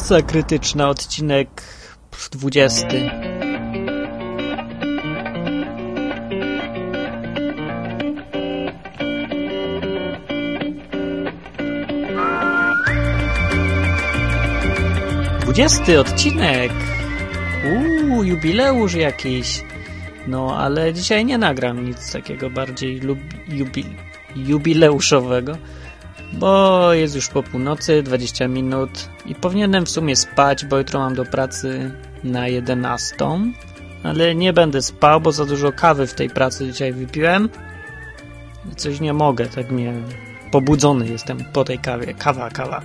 Masa krytyczna, odcinek 20. Dwudziesty odcinek. Uuu, jubileusz jakiś. No, ale dzisiaj nie nagram nic takiego bardziej lub, jubil, jubileuszowego, bo jest już po północy, 20 minut i powinienem w sumie spać, bo jutro mam do pracy na 11, ale nie będę spał, bo za dużo kawy w tej pracy dzisiaj wypiłem. Coś nie mogę, tak mnie pobudzony jestem po tej kawie. Kawa, kawa.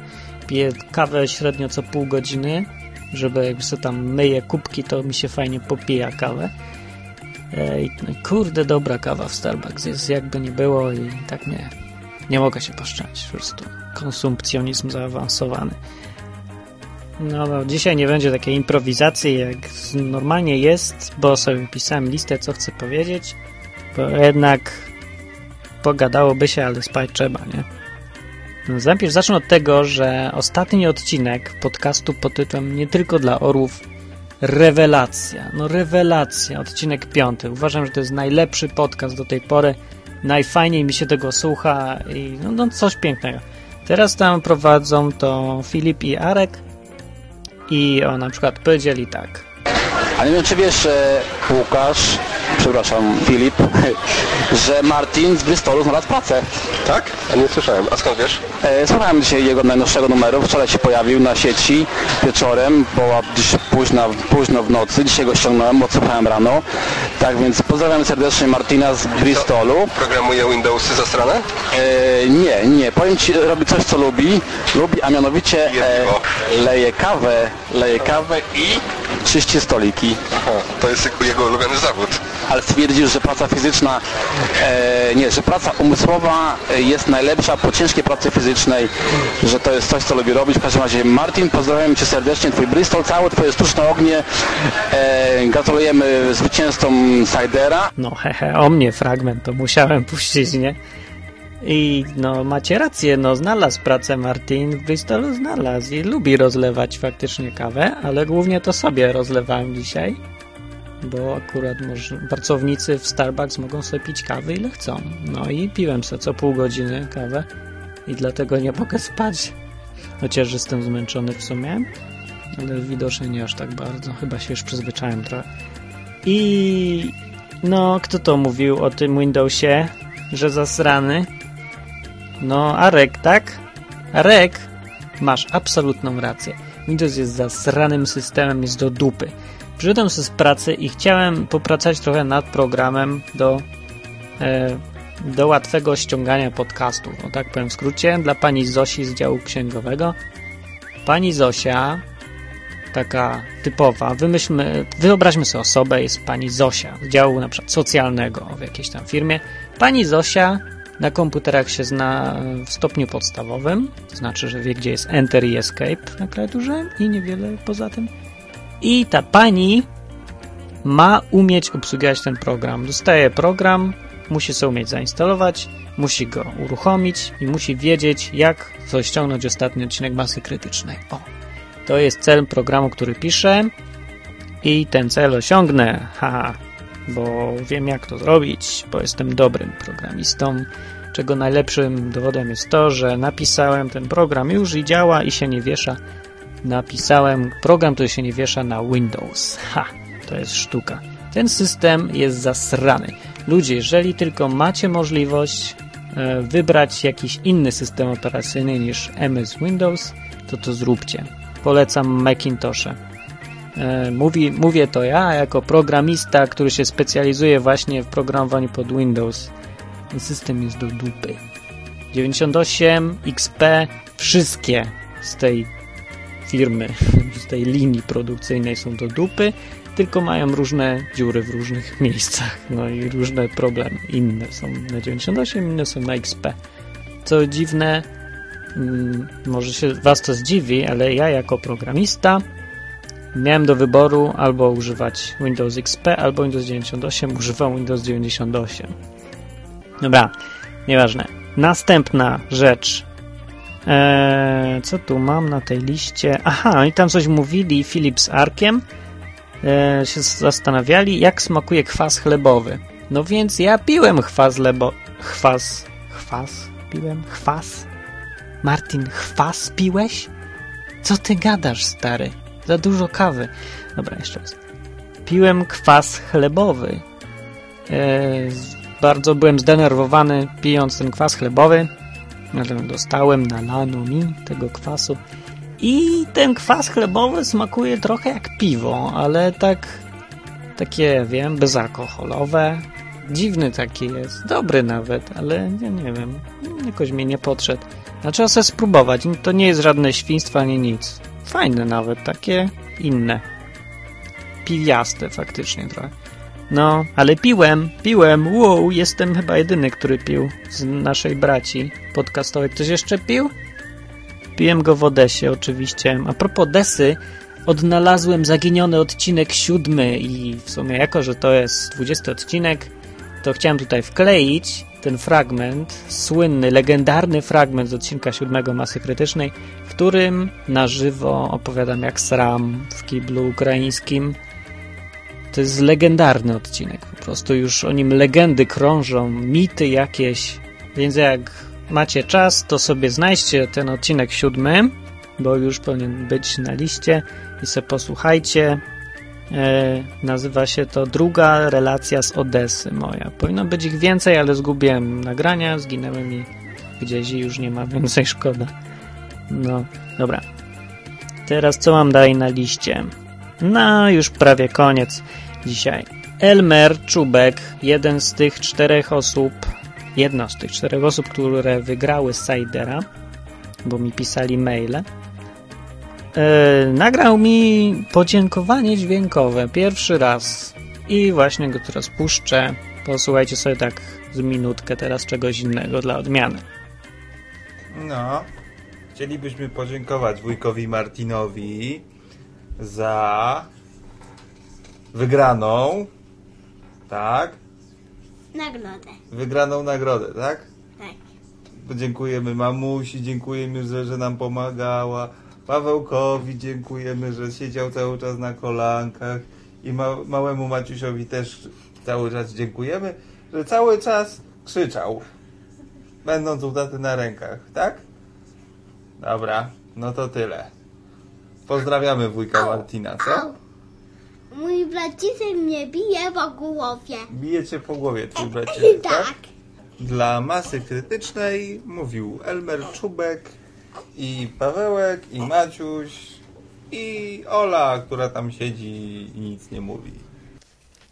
Piję kawę średnio co pół godziny, żeby jak sobie tam myję kubki, to mi się fajnie popija kawę. Ej, no kurde, dobra kawa w Starbucks jest jakby nie było i tak nie, nie mogę się poszczęść. Po prostu konsumpcjonizm zaawansowany. No, no, dzisiaj nie będzie takiej improwizacji, jak normalnie jest, bo sobie pisałem listę, co chcę powiedzieć, bo jednak pogadałoby się, ale spać trzeba, nie? No, najpierw zacznę od tego, że ostatni odcinek podcastu pod tytułem Nie tylko dla orłów rewelacja. No rewelacja, odcinek piąty. Uważam, że to jest najlepszy podcast do tej pory. Najfajniej mi się tego słucha i no, no coś pięknego. Teraz tam prowadzą to Filip i Arek i o na przykład powiedzieli tak. A nie wiem, czy wiesz, Łukasz, przepraszam, Filip, że Martin z Bristolu znalazł pracę. Tak? A nie słyszałem. A skąd wiesz? E, Słuchałem dzisiaj jego najnowszego numeru, wczoraj się pojawił na sieci wieczorem, bo dziś późno, późno w nocy, dzisiaj go ściągnąłem, odsłuchałem rano. Tak więc pozdrawiam serdecznie Martina z Bristolu. Programuje Windowsy zasrane? E, nie, nie, powiem Ci, robi coś co lubi, lubi, a mianowicie e, leje kawę, leje kawę i czyści stoliki. Aha, to jest jego ulubiony zawód. Ale stwierdził, że praca fizyczna, e, nie, że praca umysłowa e, jest najlepsza po ciężkiej pracy fizycznej, że to jest coś, co lubi robić. W każdym razie Martin, pozdrawiam Cię serdecznie, Twój Bristol, całe Twoje sztuczne ognie. E, gratulujemy zwycięzcom Sidera. No hehe, o mnie fragment, to musiałem puścić, nie? I no macie rację, no znalazł pracę Martin w Bristolu, znalazł i lubi rozlewać faktycznie kawę, ale głównie to sobie rozlewałem dzisiaj, bo akurat może, pracownicy w Starbucks mogą sobie pić kawy ile chcą. No i piłem sobie co pół godziny kawę i dlatego nie mogę spać, chociaż jestem zmęczony w sumie, ale widocznie nie aż tak bardzo, chyba się już przyzwyczaiłem trochę. I no, kto to mówił o tym Windowsie, że zasrany? No, Arek, tak? Arek, masz absolutną rację. Windows jest zasranym systemem, jest do dupy. Przyszedłem z pracy i chciałem popracować trochę nad programem do, e, do łatwego ściągania podcastów. O tak powiem w skrócie, dla pani Zosi z działu księgowego. Pani Zosia taka typowa. Wymyślmy, wyobraźmy sobie osobę, jest pani Zosia z działu na przykład socjalnego w jakiejś tam firmie. Pani Zosia na komputerach się zna w stopniu podstawowym, to znaczy, że wie, gdzie jest Enter i Escape na klawiaturze i niewiele poza tym. I ta pani ma umieć obsługiwać ten program. Dostaje program, musi sobie umieć zainstalować, musi go uruchomić i musi wiedzieć, jak ściągnąć ostatni odcinek masy krytycznej. O, to jest cel programu, który piszę i ten cel osiągnę, haha, bo wiem jak to zrobić, bo jestem dobrym programistą, czego najlepszym dowodem jest to, że napisałem ten program już i działa i się nie wiesza. Napisałem program, który się nie wiesza na Windows. Ha, to jest sztuka. Ten system jest zasrany. Ludzie, jeżeli tylko macie możliwość e, wybrać jakiś inny system operacyjny niż MS Windows, to to zróbcie polecam Macintoshe. E, Mówi, mówię to ja jako programista, który się specjalizuje właśnie w programowaniu pod Windows. Ten system jest do dupy. 98, XP, wszystkie z tej firmy, z tej linii produkcyjnej są do dupy, tylko mają różne dziury w różnych miejscach, no i różne problemy. Inne są na 98, inne są na XP. Co dziwne, Mm, może się Was to zdziwi, ale ja jako programista miałem do wyboru albo używać Windows XP, albo Windows 98. Używam Windows 98. Dobra, nieważne. Następna rzecz. Eee, co tu mam na tej liście? Aha, i tam coś mówili Filip z Arkiem. Eee, się zastanawiali, jak smakuje kwas chlebowy. No więc ja piłem chwas lebo... Chwas... Chwas? Piłem? Chwas? Martin, chwas piłeś? Co ty gadasz, stary? Za dużo kawy. Dobra, jeszcze raz. Piłem kwas chlebowy. Eee, bardzo byłem zdenerwowany pijąc ten kwas chlebowy. Dostałem, nalano mi tego kwasu. I ten kwas chlebowy smakuje trochę jak piwo, ale tak takie, wiem, bezalkoholowe. Dziwny taki jest. Dobry nawet, ale ja nie wiem. Jakoś mi nie podszedł. A trzeba sobie spróbować. To nie jest żadne świństwo ani nic. Fajne nawet, takie inne. Piwiaste faktycznie trochę. No, ale piłem, piłem, wow, jestem chyba jedyny, który pił z naszej braci podcastowej. Ktoś jeszcze pił? Piłem go w Odesie oczywiście. A propos Odesy, odnalazłem zaginiony odcinek siódmy i w sumie jako, że to jest 20 odcinek, to chciałem tutaj wkleić ten fragment, słynny, legendarny fragment z odcinka siódmego Masy Krytycznej, w którym na żywo opowiadam jak sram w kiblu ukraińskim. To jest legendarny odcinek, po prostu już o nim legendy krążą, mity jakieś, więc jak macie czas, to sobie znajdźcie ten odcinek siódmy, bo już powinien być na liście i sobie posłuchajcie. E, nazywa się to Druga relacja z Odesy moja. Powinno być ich więcej, ale zgubiłem nagrania, zginęły mi gdzieś i już nie ma więcej, szkoda. No, dobra. Teraz co mam dalej na liście? No, już prawie koniec dzisiaj. Elmer Czubek, jeden z tych czterech osób, jedna z tych czterech osób, które wygrały Sidera, bo mi pisali maile, E, nagrał mi podziękowanie dźwiękowe pierwszy raz i właśnie go teraz puszczę. Posłuchajcie sobie tak z minutkę teraz czegoś innego dla odmiany. No, chcielibyśmy podziękować wujkowi Martinowi za wygraną, tak? Nagrodę. Wygraną nagrodę, tak? Tak. Dziękujemy mamusi, dziękujemy, że, że nam pomagała. Pawełkowi dziękujemy, że siedział cały czas na kolankach i ma, małemu Maciusiowi też cały czas dziękujemy, że cały czas krzyczał, będąc u taty na rękach, tak? Dobra, no to tyle. Pozdrawiamy wujka Martina, co? Mój braciszek mnie bije po głowie. Bije cię po głowie, twój braciszek, tak? Tak. Dla masy krytycznej mówił Elmer Czubek i Pawełek, i Maciuś, i Ola, która tam siedzi i nic nie mówi.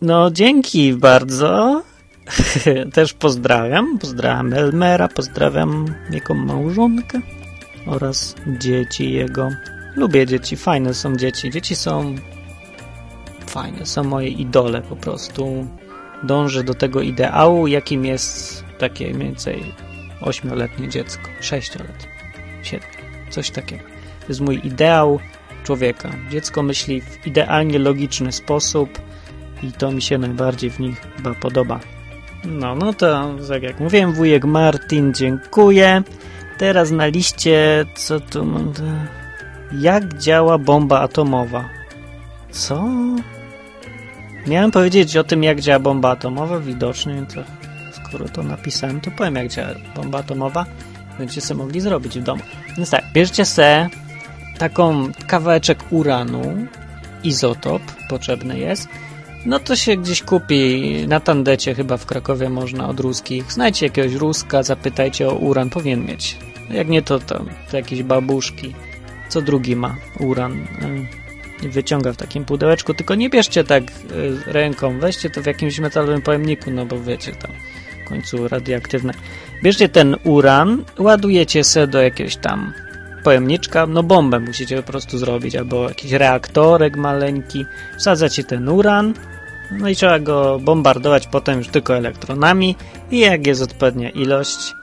No, dzięki bardzo. Też pozdrawiam. Pozdrawiam Elmera, pozdrawiam jego małżonkę oraz dzieci jego. Lubię dzieci, fajne są dzieci. Dzieci są fajne, są moje idole po prostu. Dążę do tego ideału, jakim jest takie mniej więcej ośmioletnie dziecko, sześcioletnie, siedmiu, coś takiego. To jest mój ideał człowieka. Dziecko myśli w idealnie logiczny sposób i to mi się najbardziej w nich chyba podoba. No, no to tak jak mówiłem, wujek Martin, dziękuję. Teraz na liście, co tu mam? Jak działa bomba atomowa? Co? Miałem powiedzieć o tym, jak działa bomba atomowa, widocznie, skoro to napisałem, to powiem, jak działa bomba atomowa. Będziecie sobie mogli zrobić w domu. Więc tak, bierzcie se taką kawałeczek uranu, izotop potrzebny jest, no to się gdzieś kupi na tandecie, chyba w Krakowie można od ruskich. Znajdźcie jakiegoś ruska, zapytajcie o uran, powinien mieć. Jak nie to, to jakieś babuszki. Co drugi ma uran. Y, Wyciąga w takim pudełeczku, tylko nie bierzcie tak y, ręką, weźcie to w jakimś metalowym pojemniku, no bo wiecie, to w końcu radioaktywne. Bierzcie ten uran, ładujecie se do jakiegoś tam pojemniczka, no bombę musicie po prostu zrobić, albo jakiś reaktorek maleńki, wsadzacie ten uran, no i trzeba go bombardować potem już tylko elektronami. I jak jest odpowiednia ilość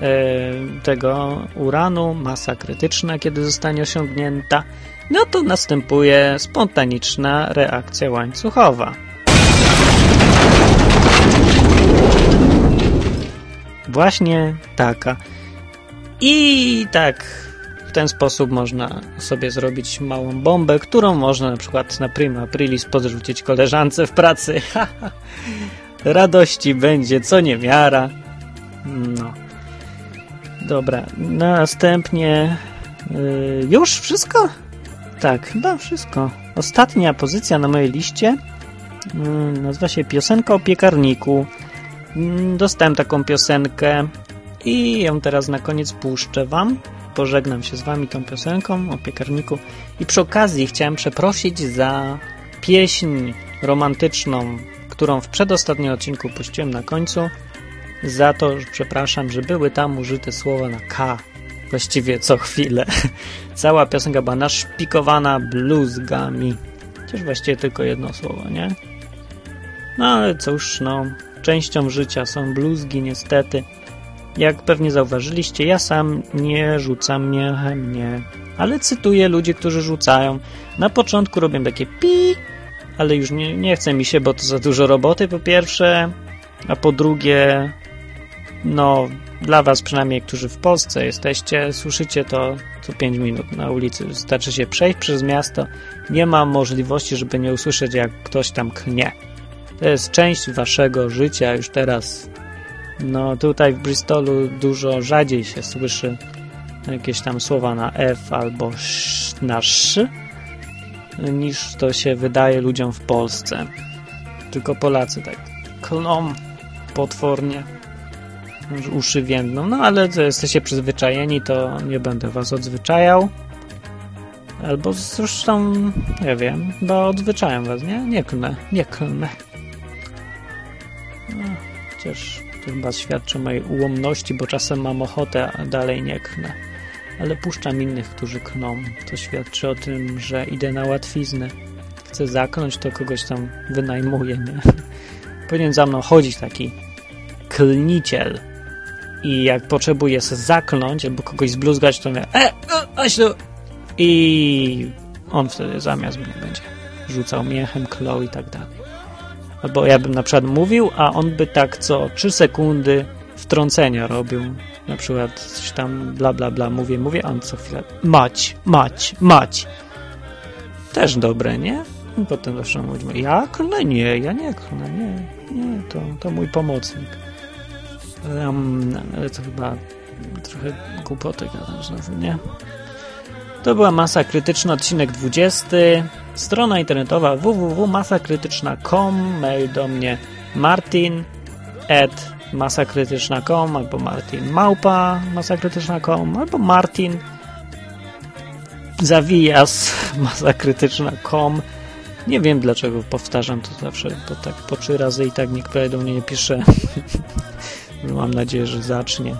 e, tego uranu, masa krytyczna, kiedy zostanie osiągnięta, no to następuje spontaniczna reakcja łańcuchowa. Właśnie taka. I tak w ten sposób można sobie zrobić małą bombę, którą można na przykład na prima aprilis podrzucić koleżance w pracy. Radości będzie co niemiara. No. Dobra, następnie yy, już wszystko? Tak, chyba wszystko. Ostatnia pozycja na mojej liście yy, nazywa się Piosenka o piekarniku. Yy, dostałem taką piosenkę i ją teraz na koniec puszczę wam. Pożegnam się z wami tą piosenką o piekarniku. I przy okazji chciałem przeprosić za pieśń romantyczną, którą w przedostatnim odcinku puściłem na końcu. Za to, przepraszam, że były tam użyte słowa na K. Właściwie co chwilę. Cała piosenka była naszpikowana bluzgami. Chociaż właściwie tylko jedno słowo, nie? No ale cóż, no, częścią życia są bluzgi niestety. Jak pewnie zauważyliście, ja sam nie rzucam miechem, nie. Ale cytuję ludzi, którzy rzucają. Na początku robię takie pi, ale już nie, nie chce mi się, bo to za dużo roboty po pierwsze, a po drugie, no dla was przynajmniej, którzy w Polsce jesteście, słyszycie to co 5 minut na ulicy. Wystarczy się przejść przez miasto. Nie ma możliwości, żeby nie usłyszeć, jak ktoś tam knie. To jest część waszego życia już teraz. No tutaj w Bristolu dużo rzadziej się słyszy jakieś tam słowa na F albo na sz niż to się wydaje ludziom w Polsce. Tylko Polacy tak klną potwornie uszy więdną, no ale jesteście przyzwyczajeni, to nie będę was odzwyczajał. Albo zresztą, nie wiem, chyba odzwyczajam was, nie? Nie klnę, nie klnę. No, chociaż to chyba świadczy o mojej ułomności, bo czasem mam ochotę, a dalej nie klnę. Ale puszczam innych, którzy kną. To świadczy o tym, że idę na łatwiznę. Chcę zakląć, to kogoś tam wynajmuję, nie? Powinien za mną chodzić taki klniciel. I jak potrzebuję się zakląć albo kogoś zbluzgać, to mówię e, aś tu! I on wtedy zamiast mnie będzie rzucał miechem, klął i tak dalej. Albo ja bym na przykład mówił, a on by tak co 3 sekundy wtrącenia robił. Na przykład coś tam bla bla bla mówię, mówię, a on co chwilę mać, mać, mać. Też dobre, nie? I potem zawsze mówimy, ja klnę? Nie, ja nie klnę, nie, nie, to, to mój pomocnik. Um, ale to chyba trochę głupoty gadam znowu, nie? To była Masa Krytyczna, odcinek 20. Strona internetowa www.masakrytyczna.com Mail do mnie martin at masakrytyczna.com albo martin małpa masakrytyczna.com albo martin zawijas masakrytyczna.com Nie wiem dlaczego powtarzam to zawsze, bo tak po trzy razy i tak nikt prawie do mnie nie pisze. Mam nadzieję, że zacznie.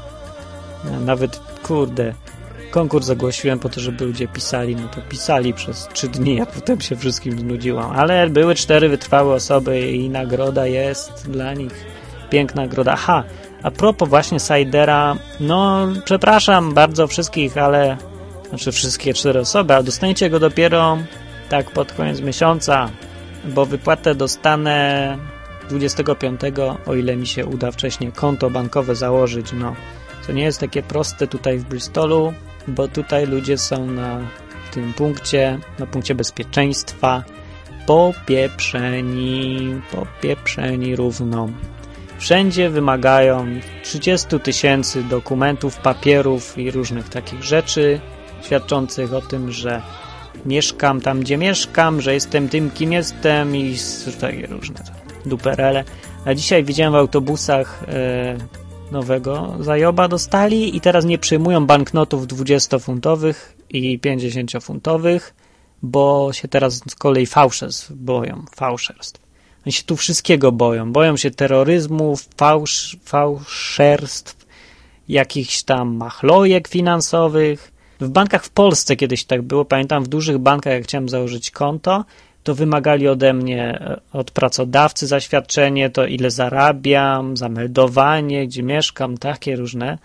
Nawet, kurde, konkurs zagłosiłem po to, żeby ludzie pisali, no to pisali przez trzy dni, a potem się wszystkim znudziłam. Ale były cztery wytrwałe osoby i nagroda jest dla nich. Piękna nagroda. Aha, a propos właśnie Sidera, no przepraszam bardzo wszystkich, ale znaczy wszystkie cztery osoby, ale dostaniecie go dopiero tak pod koniec miesiąca, bo wypłatę dostanę 25, o ile mi się uda wcześniej konto bankowe założyć. No, to nie jest takie proste tutaj w Bristolu, bo tutaj ludzie są na tym punkcie, na punkcie bezpieczeństwa popieprzeni, popieprzeni równo. Wszędzie wymagają 30 tysięcy dokumentów, papierów i różnych takich rzeczy, świadczących o tym, że mieszkam tam, gdzie mieszkam, że jestem tym, kim jestem i takie różne duperele. A dzisiaj widziałem w autobusach e, nowego zajoba dostali i teraz nie przyjmują banknotów 20-funtowych i 50-funtowych, bo się teraz z kolei fałszerstw boją, fałszerstw. Oni się tu wszystkiego boją. Boją się terroryzmu, fałsz, fałszerstw, jakichś tam machlojek finansowych. W bankach w Polsce kiedyś tak było. Pamiętam, w dużych bankach, jak chciałem założyć konto, to wymagali ode mnie, od pracodawcy zaświadczenie, to ile zarabiam, zameldowanie, gdzie mieszkam, takie różne.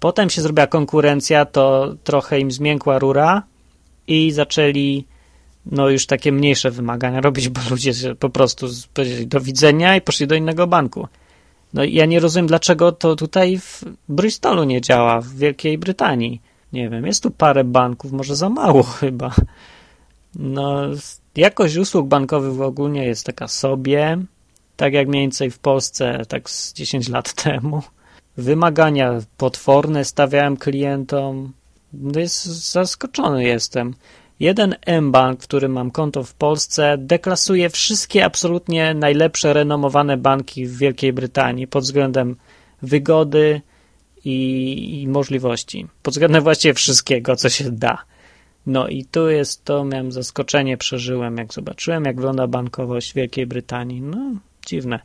Potem się zrobiła konkurencja, to trochę im zmiękła rura i zaczęli no już takie mniejsze wymagania robić, bo ludzie po prostu powiedzieli do widzenia i poszli do innego banku. No ja nie rozumiem, dlaczego to tutaj w Bristolu nie działa, w Wielkiej Brytanii. Nie wiem, jest tu parę banków, może za mało chyba. No, jakość usług bankowych ogólnie jest taka sobie, tak jak mniej więcej w Polsce, tak z 10 lat temu. Wymagania potworne stawiałem klientom. No jest zaskoczony jestem. Jeden M-Bank, w którym mam konto w Polsce, deklasuje wszystkie absolutnie najlepsze, renomowane banki w Wielkiej Brytanii pod względem wygody i, i możliwości. Pod względem właściwie wszystkiego, co się da. No i tu jest to, miałem zaskoczenie, przeżyłem, jak zobaczyłem, jak wygląda bankowość Wielkiej Brytanii. No, dziwne.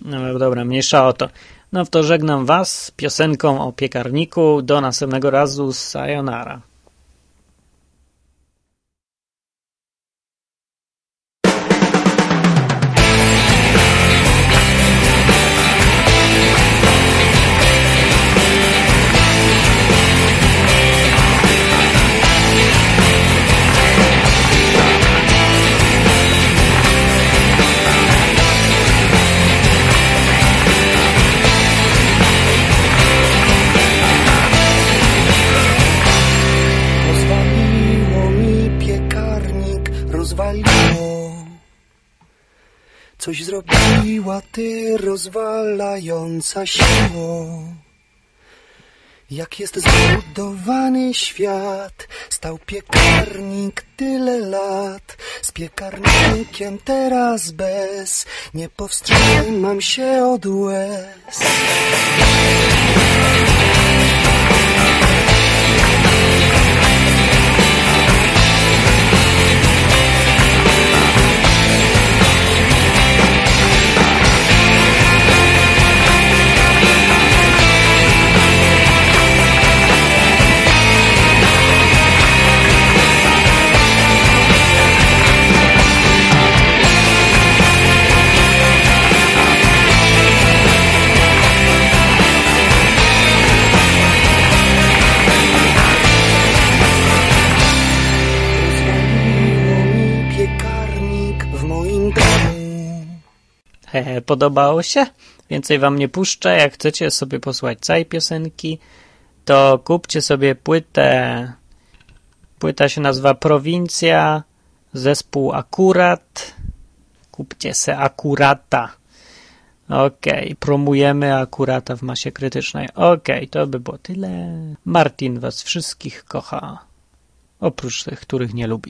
No, dobra, mniejsza o to. No to żegnam Was piosenką o piekarniku. Do następnego razu. Sayonara. Coś zrobiła ty rozwalająca siło. Jak jest zbudowany świat, stał piekarnik tyle lat. Z piekarnikiem teraz bez, nie powstrzymam się od łez. Podobało się? Więcej wam nie puszczę. Jak chcecie sobie posłuchać całej piosenki, to kupcie sobie płytę. Płyta się nazywa Prowincja, zespół Akurat. Kupcie se Akurata. Okej, promujemy Akurata w masie krytycznej. Okej, to by było tyle. Martin was wszystkich kocha. Oprócz tych, których nie lubi.